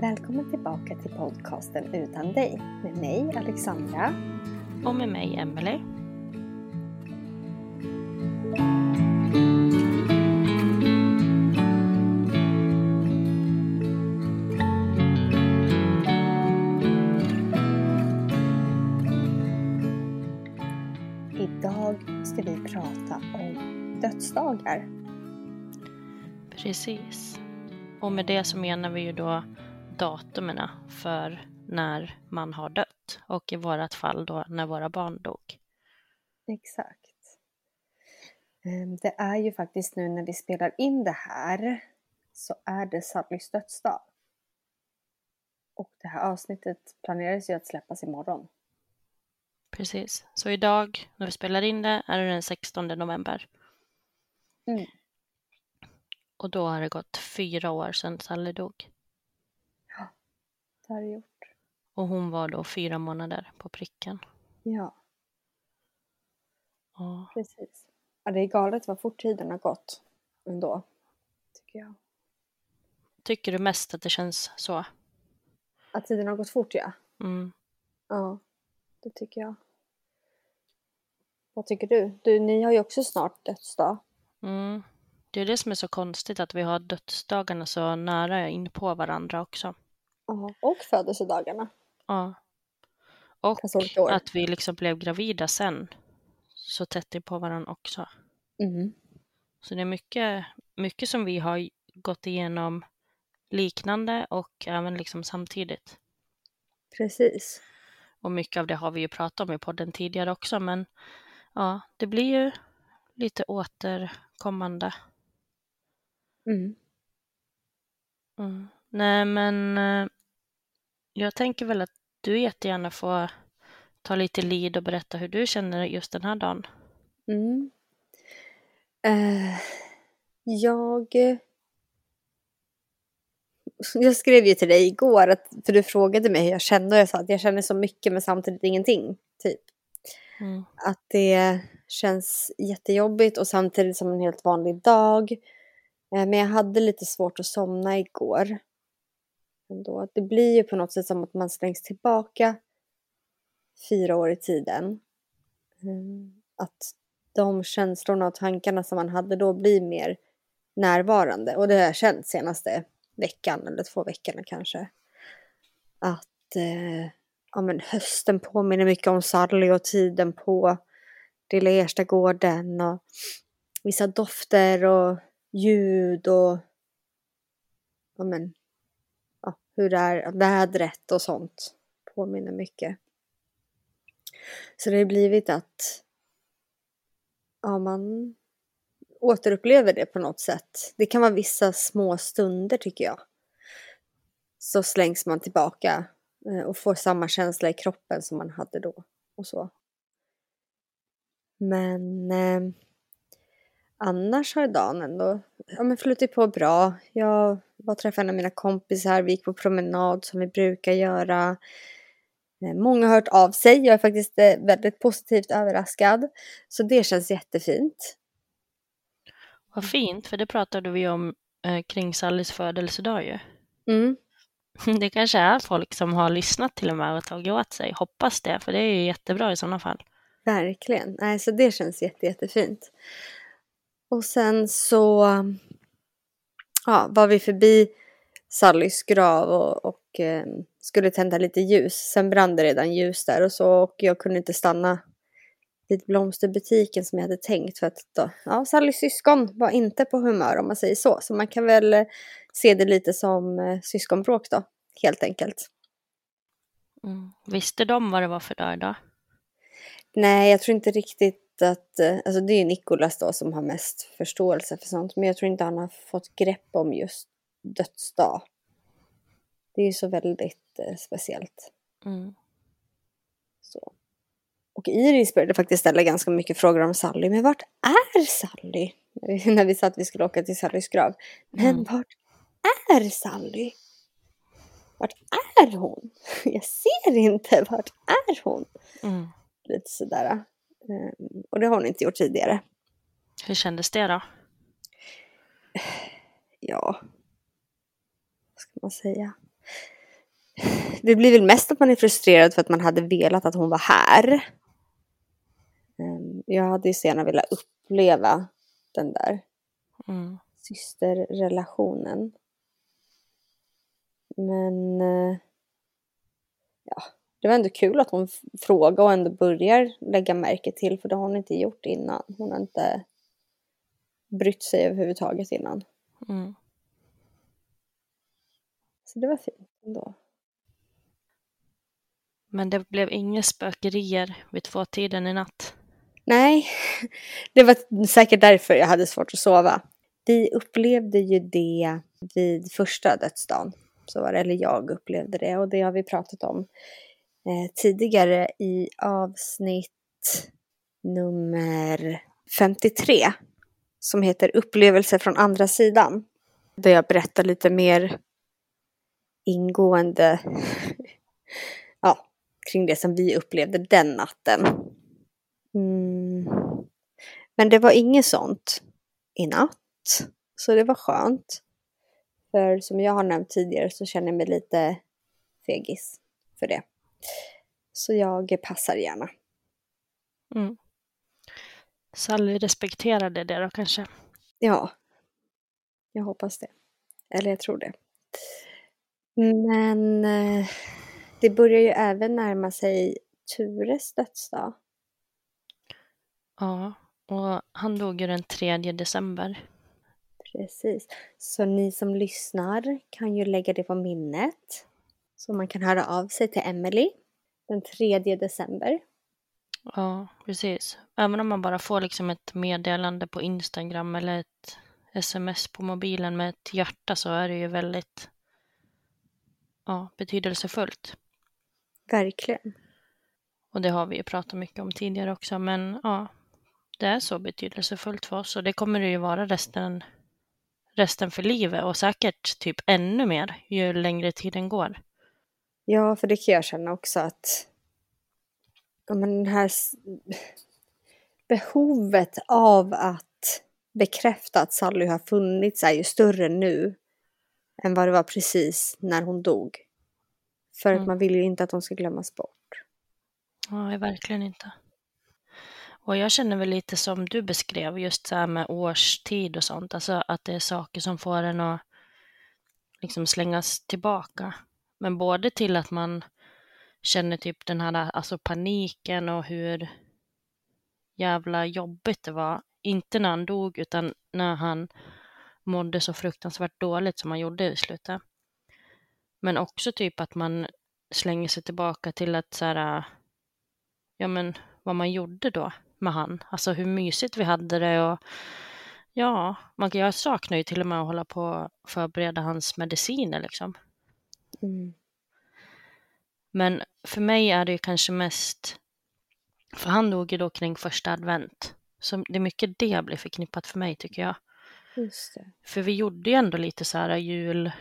Välkommen tillbaka till podcasten Utan dig med mig Alexandra. Och med mig Emelie. Idag ska vi prata om dödsdagar. Precis. Och med det så menar vi ju då datumen för när man har dött. Och i vårat fall då när våra barn dog. Exakt. Ehm, Det är ju faktiskt nu när vi spelar in det här så är det Sallys dödsdag. Och det här avsnittet planeras ju att släppas imorgon. Precis. Så idag när vi spelar in det är det den 16 november. Mm. Och då har det gått fyra år sedan Sally dog. Har det gjort. Och hon var då fyra månader på pricken. Ja, Och precis. Ja, det är galet vad fort tiden har gått ändå. Tycker jag. tycker du mest att det känns så? Att tiden har gått fort ja. Mm. Ja, det tycker jag. Vad tycker du? du? Ni har ju också snart dödsdag. Mm. Det är det som är så konstigt att vi har dödsdagarna så nära in på varandra också. Ja, och födelsedagarna. Ja. Och år. att vi liksom blev gravida sen. Så tätt in på varandra också. Mm. Så det är mycket, mycket som vi har gått igenom liknande och även liksom samtidigt. Precis. Och mycket av det har vi ju pratat om i podden tidigare också, men ja, det blir ju lite återkommande. Mm. Mm. Nej, men eh, jag tänker väl att du jättegärna får ta lite lid och berätta hur du känner just den här dagen. Mm. Eh, jag... Jag skrev ju till dig igår, att, för du frågade mig hur jag kände och jag sa att jag känner så mycket men samtidigt ingenting. Typ. Mm. Att det känns jättejobbigt och samtidigt som en helt vanlig dag. Eh, Men jag hade lite svårt att somna igår. Ändå. Det blir ju på något sätt som att man slängs tillbaka fyra år i tiden. Mm, Att de känslorna och tankarna som man hade då blir mer närvarande. Och det har jag känt senaste veckan eller två veckorna kanske. Att eh, ja, men hösten påminner mycket om Sally och tiden på Lilla Erstagården och vissa dofter och ljud och ja, men, hur det är vädret och sånt påminner mycket. Så det har blivit att ja, man återupplever det på något sätt. Det kan vara vissa små stunder tycker jag. Så slängs man tillbaka eh, och får samma känsla i kroppen som man hade då och så. Men eh, annars har dagen ändå ja, men flutit på bra. Jag var träffade en av mina kompisar, vi gick på promenad som vi brukar göra. Eh, många har hört av sig, jag är faktiskt eh, väldigt positivt överraskad. Så det känns jättefint. Vad fint, för det pratade vi om eh, kring Sallys födelsedag ju. Mm. Det kanske är folk som har lyssnat till och med och tagit åt sig. Hoppas det, för det är ju jättebra i sådana fall. Verkligen. Nej, så det känns jätte, jättefint. Och sen så ja, var vi förbi Sallys grav och, och eh, skulle tända lite ljus. Sen brann det redan ljus där och så och jag kunde inte stanna vid blomsterbutiken som jag hade tänkt för att då, ja, Sallys syskon var inte på humör om man säger så. Så man kan väl eh, se det lite som eh, syskonbråk då, helt enkelt. Mm. Visste de vad det var för dag idag? Nej, jag tror inte riktigt att, eh, alltså det är ju Nikolas då som har mest förståelse för sånt, men jag tror inte han har fått grepp om just dödsdag. Det är ju så väldigt eh, speciellt. Mm. Så. Och Iris började faktiskt ställa ganska mycket frågor om Sally. Men vart är Sally? När vi sa att vi skulle åka till Sallys grav. Men Mm. vart är Sally? Vart är hon? Jag ser inte. Vart är hon? Mm. Lite sådär. Ehm, Och det har hon inte gjort tidigare. Hur kändes det då? Ja. Vad ska man säga? Det blir väl mest att man är frustrerad för att man hade velat att hon var här. Ehm, Jag hade ju så gärna velat uppleva den där Mm. systerrelationen. Men eh, ja, det var ändå kul att hon f- frågar och ändå börjar lägga märke till för det har hon inte gjort innan. Hon har inte brytt sig överhuvudtaget innan. Mm. Så det var fint ändå. Men det blev inga spökerier vid tvåtiden i natt. Nej, det var säkert därför jag hade svårt att sova. Vi upplevde ju det vid första dödsdagen. Så var det, eller jag upplevde det och det har vi pratat om eh, tidigare i avsnitt nummer 53 som heter Upplevelser från andra sidan. Där jag berättar lite mer ingående ja, kring det som vi upplevde den natten. Mm. Men det var inget sånt i natt. Så det var skönt. För som jag har nämnt tidigare så känner jag mig lite fegis för det. Så jag passar gärna. Mm. Sally respekterade det då kanske. Ja, jag hoppas det. Eller jag tror det. Men eh, det börjar ju även närma sig Tures dödsdag. Ja, och han dog ju den 3 december. Precis. Så ni som lyssnar kan ju lägga det på minnet. Så man kan höra av sig till Emily den 3 december. Ja, precis. Även om man bara får liksom ett meddelande på Instagram eller ett sms på mobilen med ett hjärta så är det ju väldigt ja, betydelsefullt. Verkligen. Och det har vi ju pratat mycket om tidigare också, men ja, det är så betydelsefullt för oss och det kommer det ju vara resten, resten för livet och säkert typ ännu mer ju längre tiden går. Ja, för det kan jag känna också att ja, men den här behovet av att bekräfta att Sally har funnits är ju större nu än vad det var precis när hon dog. För att Mm. man vill ju inte att hon ska glömmas bort. Nej, verkligen inte. Och jag känner väl lite som du beskrev, just så här med årstid och sånt, alltså att det är saker som får en att liksom slängas tillbaka. Men både till att man känner typ den här alltså paniken och hur jävla jobbigt det var. Inte när han dog, utan när han mådde så fruktansvärt dåligt som han gjorde i slutet. Men också typ att man slänger sig tillbaka till att så här, ja men vad man gjorde då med han. Alltså hur mysigt vi hade det och ja, man, jag saknar ju till och med att hålla på och förbereda hans mediciner liksom. Mm. Men för mig är det ju kanske mest, för han dog ju då kring första advent. Så det är mycket det blir förknippat för mig tycker jag. För vi gjorde ju ändå lite så här julpyssel.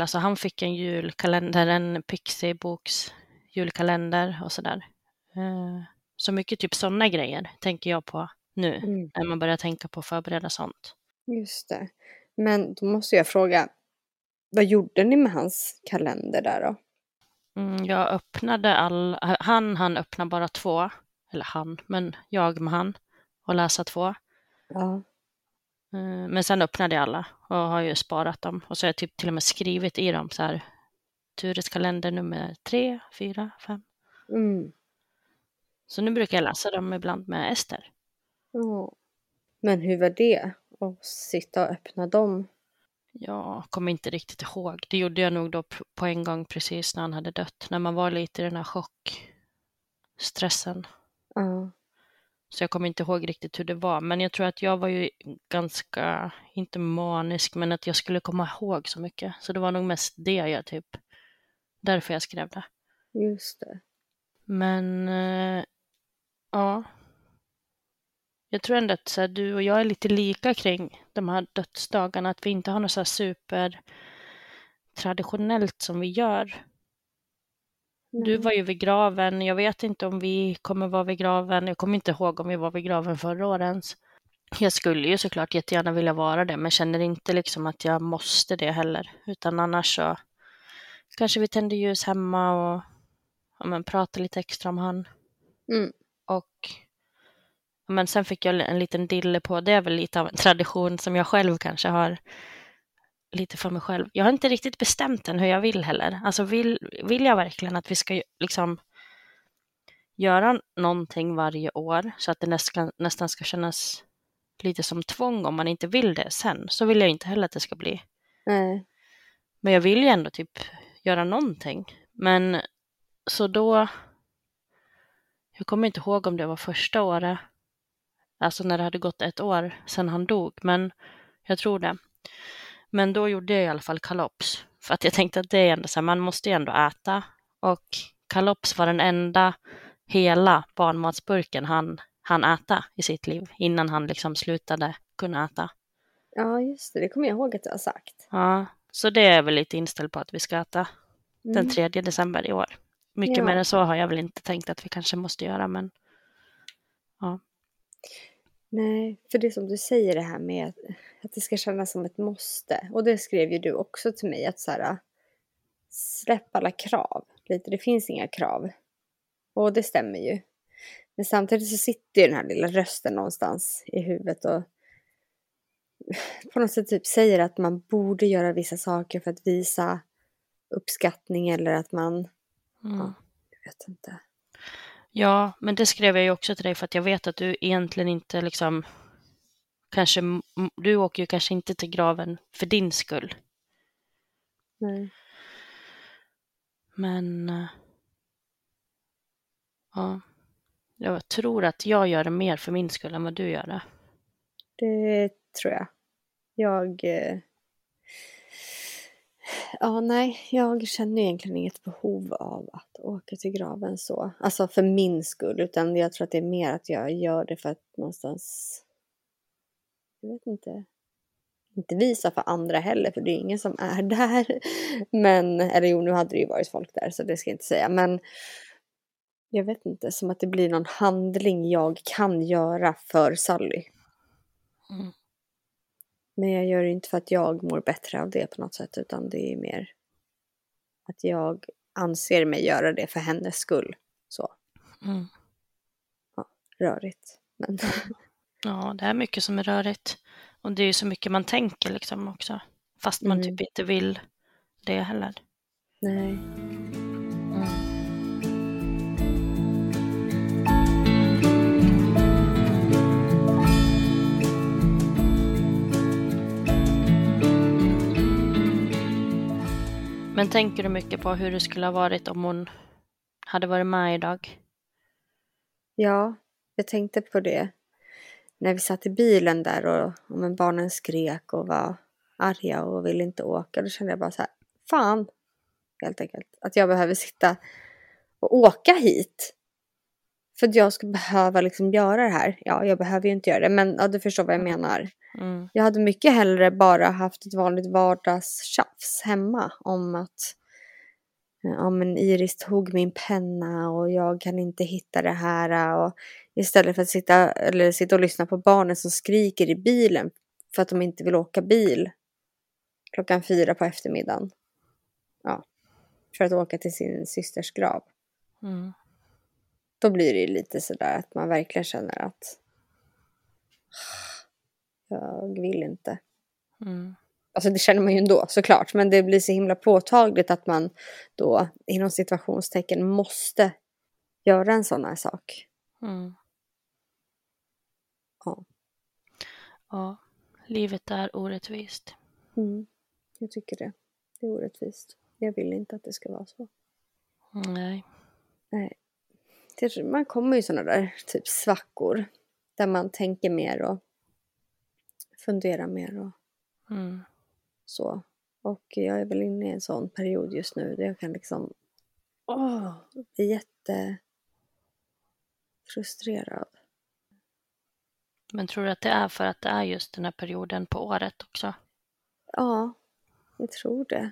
Alltså han fick en julkalender, en Pixieboks julkalender och sådär. Eh, Så mycket typ sådana grejer tänker jag på nu Mm. när man börjar tänka på att förbereda sånt. Just det. Men då måste jag fråga, vad gjorde ni med hans kalender där då? Mm, jag öppnade all, han han öppna bara två, eller han, men jag med han och läsa två. Ja. Eh, Men sen öppnade jag alla och har ju sparat dem. Och så har jag typ till och med skrivit i dem så här. Tures kalender nummer tre, fyra, fem. Mm. Så nu brukar jag läsa dem ibland med Ester. Ja. Men hur var det att sitta och öppna dem? Jag kommer inte riktigt ihåg. Det gjorde jag nog då på en gång precis när han hade dött. När man var lite i den här chockstressen. Ja. Så jag kommer inte ihåg riktigt hur det var. Men jag tror att jag var ju ganska, inte manisk, men att jag skulle komma ihåg så mycket. Så det var nog mest det jag typ, därför jag skrev det. Just det. Men eh, ja. Jag tror ändå att så här, du och jag är lite lika kring de här dödsdagarna. Att vi inte har något så här super traditionellt som vi gör. Du var ju vid graven. Jag vet inte om vi kommer vara vid graven. Jag kommer inte ihåg om vi var vid graven förra året ens. Jag skulle ju såklart jättegärna vilja vara det, men känner inte liksom att jag måste det heller. Utan annars så kanske vi tänder ljus hemma och ja, men, pratar lite extra om han. Mm. Och men sen fick jag en liten dille på, det är väl lite av en tradition som jag själv kanske har lite för mig själv. Jag har inte riktigt bestämt än hur jag vill heller. Alltså vill, vill jag verkligen att vi ska liksom göra någonting varje år så att det nästan, nästan ska kännas lite som tvång om man inte vill det sen. Så vill jag inte heller att det ska bli. Nej. Men jag vill ju ändå typ göra någonting. Men så då, jag kommer inte ihåg om det var första året, alltså när det hade gått ett år sedan han dog, men jag tror det. Men då gjorde jag i alla fall kalops, för att jag tänkte att det är ändå så här, man måste ju ändå äta. Och kalops var den enda hela barnmatsburken han han äta i sitt liv innan han liksom slutade kunna äta. Ja, just det. Det kommer jag ihåg att du har sagt. Ja, så det är jag väl lite inställd på att vi ska äta Mm. den 3 december i år. Mycket Ja. mer än så har jag väl inte tänkt att vi kanske måste göra, men Nej, för det som du säger det här med att, att det ska kännas som ett måste. Och det skrev ju du också till mig att så här, släpp alla krav. Lite, det finns inga krav. Och det stämmer ju. Men samtidigt så sitter ju den här lilla rösten någonstans i huvudet och på något sätt typ säger att man borde göra vissa saker för att visa uppskattning eller att man, mm. Ja. jag vet inte. Ja, men det skrev jag ju också till dig för att jag vet att du egentligen inte liksom kanske, du åker ju kanske inte till graven för din skull. Nej. Men eh, ja, jag tror att jag gör det mer för min skull än vad du gör det. Det tror jag. Jag... Ja, nej, jag känner egentligen inget behov av att åka till graven så. Alltså för min skull, utan jag tror att det är mer att jag gör det för att någonstans... Jag vet inte. Inte visa för andra heller, för det är ingen som är där. Men, eller jo, nu hade det ju varit folk där, så det ska jag inte säga. Men jag vet inte, som att det blir någon handling jag kan göra för Sally. Mm. Men jag gör det inte för att jag mår bättre av det på något sätt utan det är mer att jag anser mig göra det för hennes skull. Så Mm. rörigt. Men Ja, det är mycket som är rörigt. Och det är ju så mycket man tänker liksom också. Fast man Mm. typ inte vill det heller. nej. Men tänker du mycket på hur det skulle ha varit om hon hade varit med idag? Ja, jag tänkte på det. När vi satt i bilen där och, och men barnen skrek och var arga och ville inte åka. Då kände jag bara så här, fan, helt enkelt. Att jag behöver sitta och åka hit för att jag ska behöva liksom göra det här. Ja, jag behöver ju inte göra det, men ja, du förstår vad jag menar. Mm. Jag hade mycket hellre bara haft ett vanligt vardagstjafs hemma om att ja, men Iris tog min penna och jag kan inte hitta det här. Och istället för att sitta, eller sitta och lyssna på barnen som skriker i bilen för att de inte vill åka bil klockan fyra på eftermiddagen. Ja, för att åka till sin systers grav. Mm. Då blir det ju lite sådär att man verkligen känner att jag vill inte. Mm. Alltså det känner man ju ändå såklart, men det blir så himla påtagligt att man då inom situationstecken måste göra en sån här sak. Mm. Ja. Ja, livet är orättvist. Mm. Jag tycker det. Det är orättvist. Jag vill inte att det ska vara så. Nej. Nej. Det, man kommer ju sådana där typ svackor där man tänker mer och funderar mer och Mm. så. Och jag är väl inne i en sån period just nu där jag kan liksom åh, bli jätte frustrerad. Men tror du att det är för att det är just den här perioden på året också? Ja, jag tror det.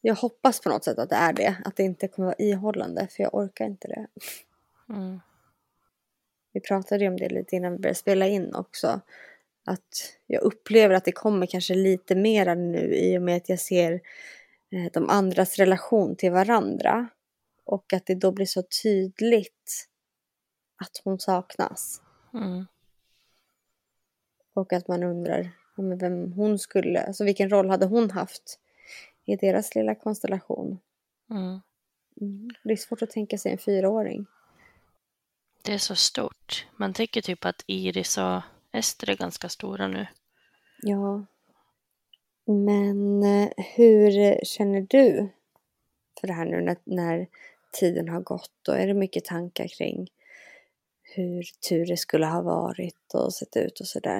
Jag hoppas på något sätt att det är det. Att det inte kommer vara ihållande, för jag orkar inte det. Mm. Vi pratade ju om det lite innan vi började spela in också. Att jag upplever att det kommer kanske lite mera nu i och med att jag ser eh, de andras relation till varandra. Och att det då blir så tydligt att hon saknas. Mm. Och att man undrar vem hon skulle, alltså vilken roll hade hon haft i deras lilla konstellation. Mm. Mm. Det är svårt att tänka sig en fyraåring. Det är så stort. Man tänker typ att Iris och Ester är ganska stora nu. Ja. Men eh, hur känner du för det här nu när, när tiden har gått? Och är det mycket tankar kring hur Ture skulle ha varit och sett ut och sådär?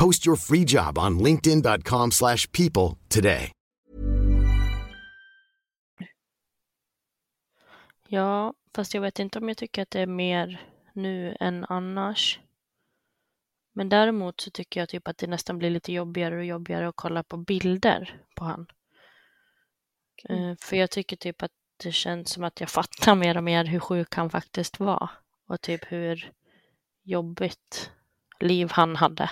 Post your free job on linkedin.com/people slash people today. Ja, fast jag vet inte om jag tycker att det är mer nu än annars. Men däremot så tycker jag typ att det nästan blir lite jobbigare och jobbigare att kolla på bilder på han. Eh, För jag tycker typ att det känns som att jag fattar mer och mer hur sjuk han faktiskt var. Och typ hur jobbigt liv han hade.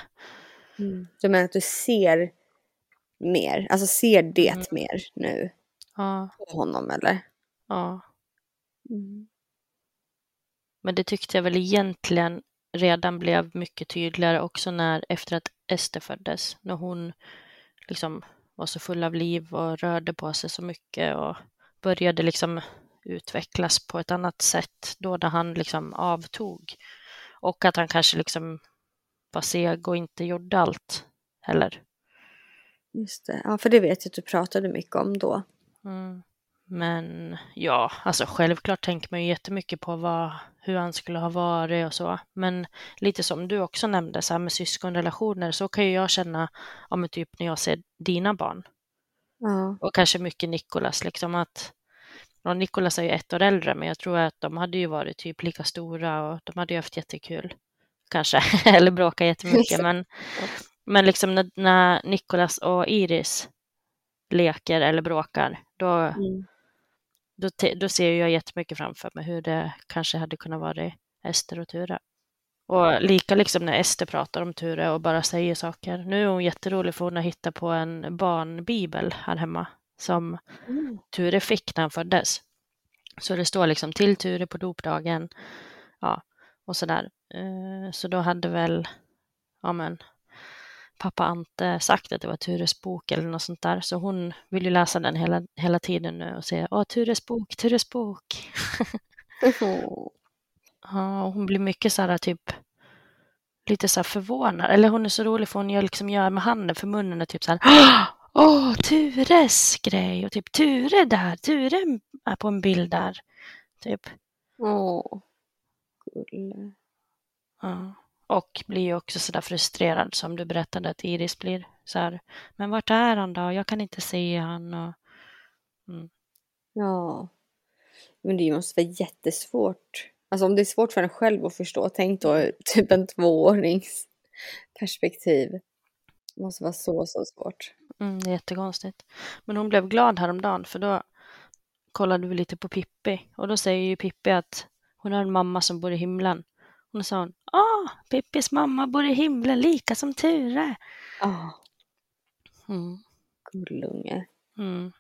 Du menar att du ser mer, alltså ser det mer nu Ja, på honom eller? ja. Men det tyckte jag väl egentligen redan blev mycket tydligare också när efter att Ester föddes. När hon liksom var så full av liv och rörde på sig så mycket och började liksom utvecklas på ett annat sätt då när han liksom avtog. Och att han kanske liksom var seg och inte gjorde allt heller. Just det. Ja, för det vet jag att du pratade mycket om då. Mm. Men ja, alltså självklart tänker man ju jättemycket på vad, hur han skulle ha varit och så. Men lite som du också nämnde, så här med syskonrelationer, så kan ju jag känna, ja men typ när jag ser dina barn. Ja. Och kanske mycket Nikolas, liksom att och Nikolas är ju ett år äldre, men jag tror att de hade ju varit typ lika stora och de hade ju haft jättekul. Kanske, eller bråkat jättemycket. men, men liksom när, när Nikolas och Iris leker eller bråkar, då, Mm. då, då ser jag jättemycket framför mig hur det kanske hade kunnat vara Ester och Ture. Och lika liksom när Ester pratar om Ture och bara säger saker. Nu är hon jätterolig för hon har hittat på en barnbibel här hemma som Mm. Ture fick när han föddes. Så det står liksom till Ture på dopdagen. Ja, och sådär. Eh, så då hade väl, ja men, pappa Ante sagt att det var Tures bok eller något sånt där. Så hon vill ju läsa den hela, hela tiden nu och säga Åh, Tures bok, Tures bok. Ja, och hon blir mycket så här typ lite så här förvånad. Eller hon är så rolig för hon gör liksom gör med handen för munnen och typ så här Åh, Tures grej och typ Ture där, Ture är på en bild där. Typ. Åh, gulle. Ja. Och blir ju också så där frustrerad som du berättade att Iris blir så här. Men vart är han då? Jag kan inte se han. Och... Mm. Ja. Men det måste vara jättesvårt. Alltså om det är svårt för en själv att förstå, tänk då typ en tvåårings perspektiv. Det måste vara så, så svårt. Mm, det är jättekonstigt. Men hon blev glad häromdagen för då kollade vi lite på Pippi och då säger ju Pippi att hon har en mamma som bor i himlen. Och då sa hon, ah, Pippis mamma bor i himlen lika som Ture. Ah, Mm. gullunge. Mm.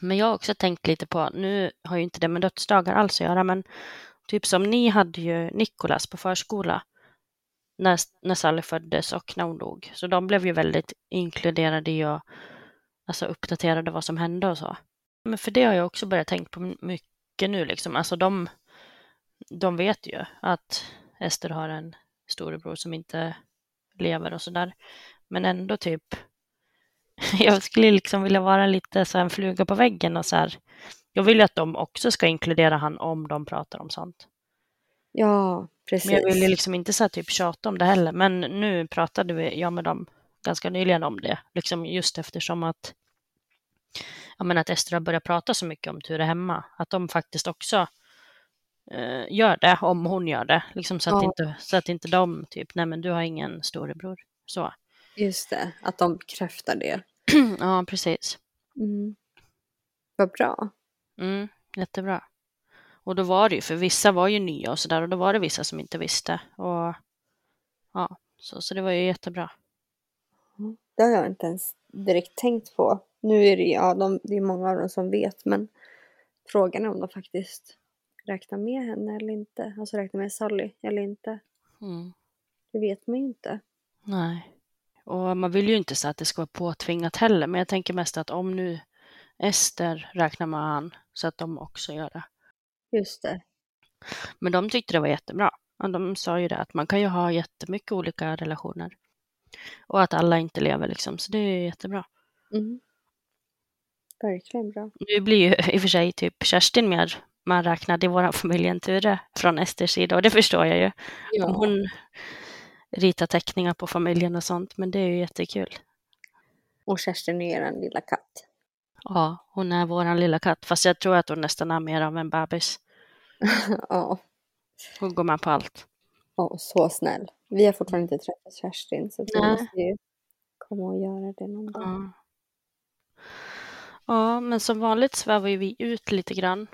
Men jag har också tänkt lite på, nu har ju inte det med dödsdagar alls att göra, men typ som ni hade ju Nikolas på förskola när, när Sally föddes och när hon dog. Så de blev ju väldigt inkluderade i och alltså, uppdaterade vad som hände och så. Men för det har jag också börjat tänka på mycket nu liksom. Alltså de, de vet ju att Ester har en storebror som inte lever och sådär. Men ändå typ jag skulle liksom vilja vara lite så en fluga på väggen och så här. Jag vill ju att de också ska inkludera han om de pratar om sånt. Ja, precis. Men jag vill ju liksom inte så här typ tjata om det heller. Men nu pratade vi, jag med dem ganska nyligen om det. Liksom just eftersom att, jag menar att Ester har börjat prata så mycket om Ture hemma. Att de faktiskt också eh, gör det, om hon gör det. Liksom så, att Ja. inte, så att inte de typ, nej men du har ingen storebror. Så. Just det, att de bekräftar det. ja, precis. Mm. Vad bra. Mm, jättebra. Och då var det ju, för vissa var ju nya och sådär och då var det vissa som inte visste. Och ja, så, så det var ju jättebra. Det har jag inte ens direkt tänkt på. Nu är det, ja, de, det är många av dem som vet, men frågan är om de faktiskt räknar med henne eller inte. Alltså räknar med Sally eller inte. Mm. Det vet man ju inte. Nej. Och man vill ju inte säga att det ska vara påtvingat heller, men jag tänker mest att om nu Ester räknar med han så att de också gör det. Just det. Men de tyckte det var jättebra. Och de sa ju det att man kan ju ha jättemycket olika relationer. Och att alla inte lever liksom, så det är jättebra. Mm. Verkligen bra. Nu blir ju i och för sig typ Kerstin mer man räknade i vår familj än Ture från Esters sida och det förstår jag ju. Om hon ritar teckningar på familjen och sånt, men det är ju jättekul. Och Kerstin är en lilla katt. Ja, hon är våran lilla katt, fast jag tror att hon nästan är mer av en bebis. ja. Hon går med på allt. ja, så snäll. Vi har fortfarande inte träffat Kerstin så vi måste ju komma och göra det någon dag. Ja. ja, men som vanligt svävar ju vi ut lite grann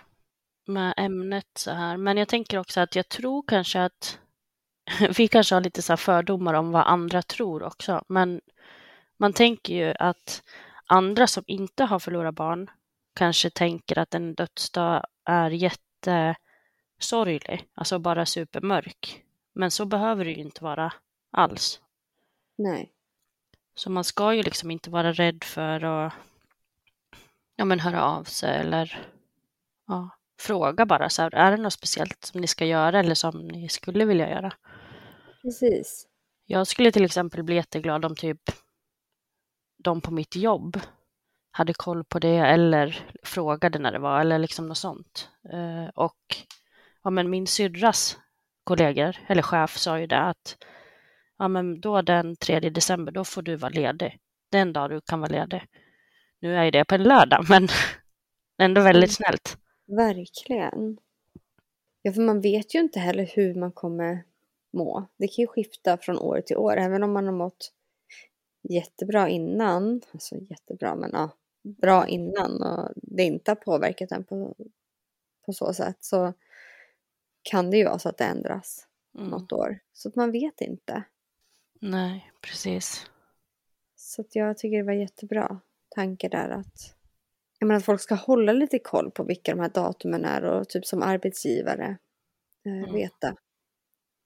med ämnet så här. Men jag tänker också att jag tror kanske att vi kanske har lite så fördomar om vad andra tror också. Men man tänker ju att andra som inte har förlorat barn kanske tänker att en dödsdag är jättesorglig, alltså bara supermörk. Men så behöver det ju inte vara alls. Nej. Så man ska ju liksom inte vara rädd för att ja, men höra av sig eller ja, fråga bara. Så här, är det något speciellt som ni ska göra eller som ni skulle vilja göra? Precis. Jag skulle till exempel bli jätteglad om typ de på mitt jobb hade koll på det eller frågade när det var eller liksom något sånt. Eh, och ja, men min syrras kollegor eller chef sa ju det att ja, men då den 3 december, då får du vara ledig. Den dag du kan vara ledig. Nu är det på en lördag, men ändå väldigt Mm. snällt. Verkligen. Ja, för man vet ju inte heller hur man kommer må. Det kan ju skifta från år till år, även om man har mått jättebra innan. Alltså jättebra, men ja, bra innan och det inte har påverkat en på, på så sätt så kan det ju vara så att det ändras Mm. något år. Så att man vet inte. Nej, precis. Så att jag tycker det var jättebra tanke där att, jag menar, att folk ska hålla lite koll på vilka de här datumen är och typ som arbetsgivare eh, Mm. veta.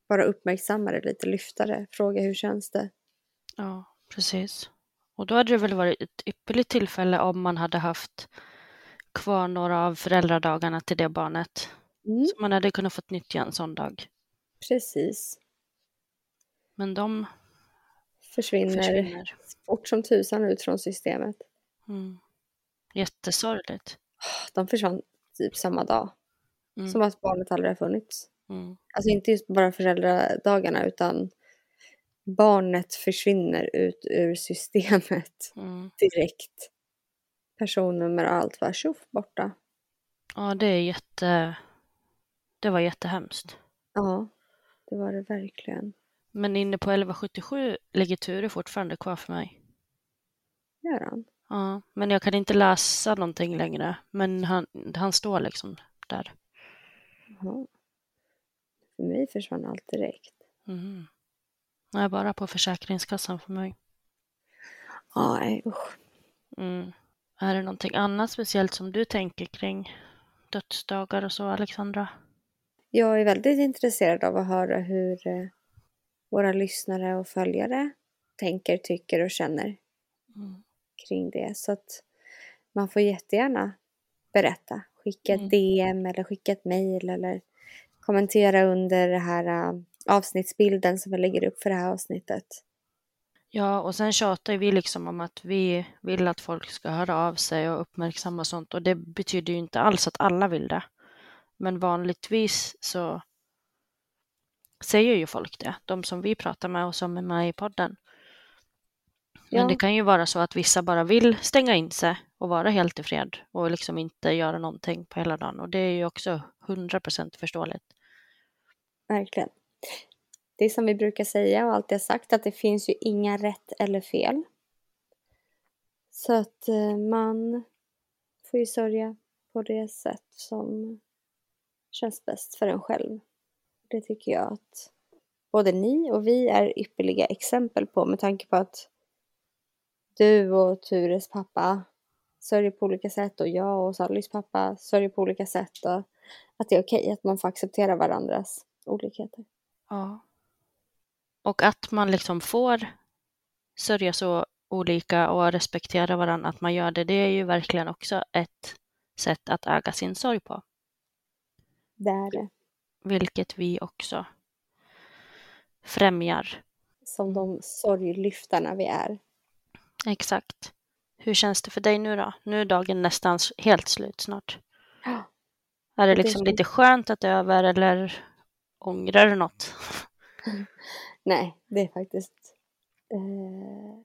Bara uppmärksamma det lite, lyfta det, fråga hur känns det? Ja, precis. Och då hade det väl varit ett ypperligt tillfälle om man hade haft kvar några av föräldradagarna till det barnet. Mm, Så man hade kunnat fått nyttja en sån dag. precis. Men de Försvinner, försvinner. fort som tusan ut från systemet. Mm. Jättesorgligt. De försvann typ samma dag. Mm. Som att barnet aldrig har funnits. Mm. Alltså inte just bara föräldradagarna utan barnet försvinner ut ur systemet Mm. direkt. Personnummer och allt var tjoff borta. Ja, det är jätte... Det var jättehemskt. Ja, det var det verkligen. Men inne på 1177 ligger Ture fortfarande kvar för mig. Gör han? Ja, men jag kan inte läsa någonting längre. Men han, han står liksom där. Jaha. För mig försvann allt direkt. Mm. Nej, bara på Försäkringskassan för mig. Nej usch. Mm. Är det någonting annat speciellt som du tänker kring dödsdagar och så, Alexandra? Jag är väldigt intresserad av att höra hur eh, våra lyssnare och följare tänker, tycker och känner Mm. Kring det. Så att man får jättegärna berätta. Skicka ett Mm. DM eller skicka ett mejl eller kommentera under det här äh, avsnittsbilden som vi lägger upp för det här avsnittet. Ja, och sen tjatar vi liksom om att vi vill att folk ska höra av sig och uppmärksamma sånt. Och det betyder ju inte alls att alla vill det. Men vanligtvis så säger ju folk det, de som vi pratar med och som är med i podden. Men Ja. det kan ju vara så att vissa bara vill stänga in sig och vara helt i fred och liksom inte göra någonting på hela dagen. Och det är ju också 100% förståeligt. Verkligen. Det är som vi brukar säga och alltid har sagt att det finns ju inga rätt eller fel. Så att eh, man får ju sörja på det sätt som känns bäst för en själv. Det tycker jag att både ni och vi är ypperliga exempel på med tanke på att du och Tures pappa sörjer på olika sätt och jag och Sallys pappa sörjer på olika sätt och att det är okej att man får acceptera varandras olikheter. Ja. Och att man liksom får sörja så olika och respektera varandra, att man gör det, det är ju verkligen också ett sätt att äga sin sorg på. Det är det. Vilket vi också främjar. Som de sorglyftarna vi är. Exakt. Hur känns det för dig nu då? Nu är dagen nästan helt slut snart. Ja. Är det Det liksom känns- lite skönt att det är över eller ångrar du något? Nej, det är faktiskt eh,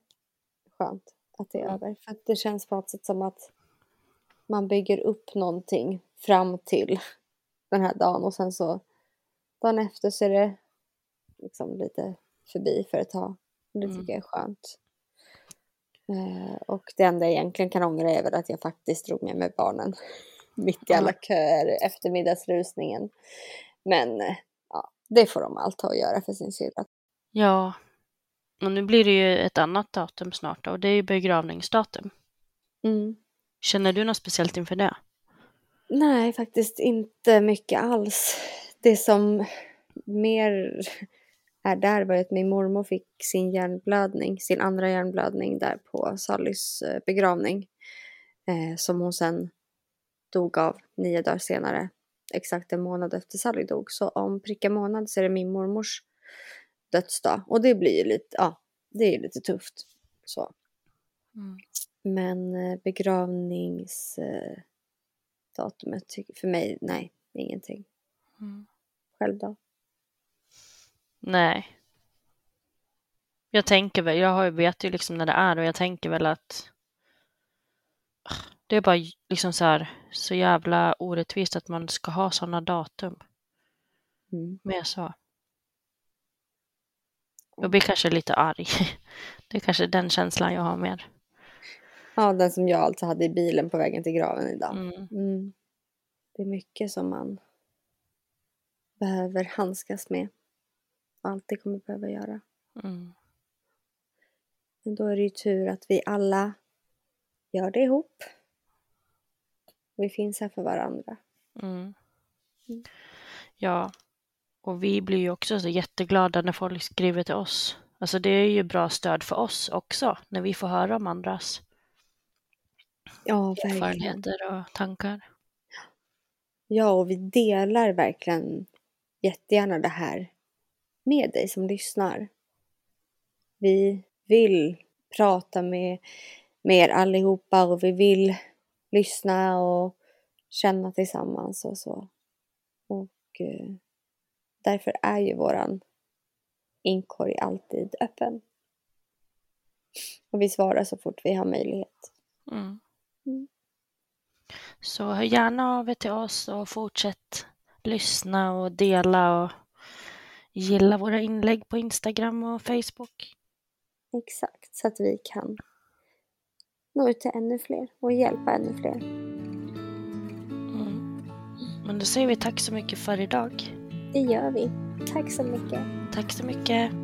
skönt att det är Mm. över. För att det känns på något sätt som att man bygger upp någonting fram till den här dagen och sen så dagen efter så är det liksom lite förbi för ett tag. Och Det Mm. tycker jag är skönt. Eh, och det enda jag egentligen kan ångra är väl att jag faktiskt drog med mig barnen mitt i alla köer eftermiddagsrusningen. Men eh, ja, det får de allt ha att göra för sin syrra. Ja, och nu blir det ju ett annat datum snart då, och det är ju begravningsdatum. Mm. Känner du något speciellt inför det? Nej, faktiskt inte mycket alls. Det som mer är där var att min mormor fick sin hjärnblödning, sin andra hjärnblödning där på Sallys eh, begravning. Eh, som hon sen dog av nio dagar senare. Exakt en månad efter Sally dog. Så om prick en månad så är det min mormors dödsdag. Och det blir ju lite, ja, det är lite tufft. Så. Mm. Men eh, begravningsdatumet för mig, nej, ingenting. Mm. Själv då? Nej. Jag tänker väl, jag vet ju liksom när det är och jag tänker väl att det är bara liksom så här så jävla orättvist att man ska ha sådana datum. Mm. Mer så. Jag blir kanske lite arg. Det är kanske den känslan jag har mer. Ja, den som jag alltså hade i bilen på vägen till graven idag. Mm. Mm. Det är mycket som man behöver handskas med. Alltid kommer behöva göra. Mm. Men då är det ju tur att vi alla gör det ihop. Vi finns här för varandra. Mm. Mm. Ja, och vi blir ju också så jätteglada när folk skriver till oss. Alltså det är ju bra stöd för oss också, när vi får höra om andras Ja, erfarenheter och tankar. Ja, och vi delar verkligen jättegärna det här med dig som lyssnar. Vi vill prata med, med er allihopa och vi vill lyssna och känna tillsammans och så. Och eh, därför är ju våran inkorg alltid öppen. Och vi svarar så fort vi har möjlighet. Mm. Mm. Så hör gärna av er till oss och fortsätt lyssna och dela och gilla våra inlägg på Instagram och Facebook. Exakt, så att vi kan nå ut till ännu fler och hjälpa ännu fler. Mm. Men då säger vi tack så mycket för idag. Det gör vi. Tack så mycket. Tack så mycket.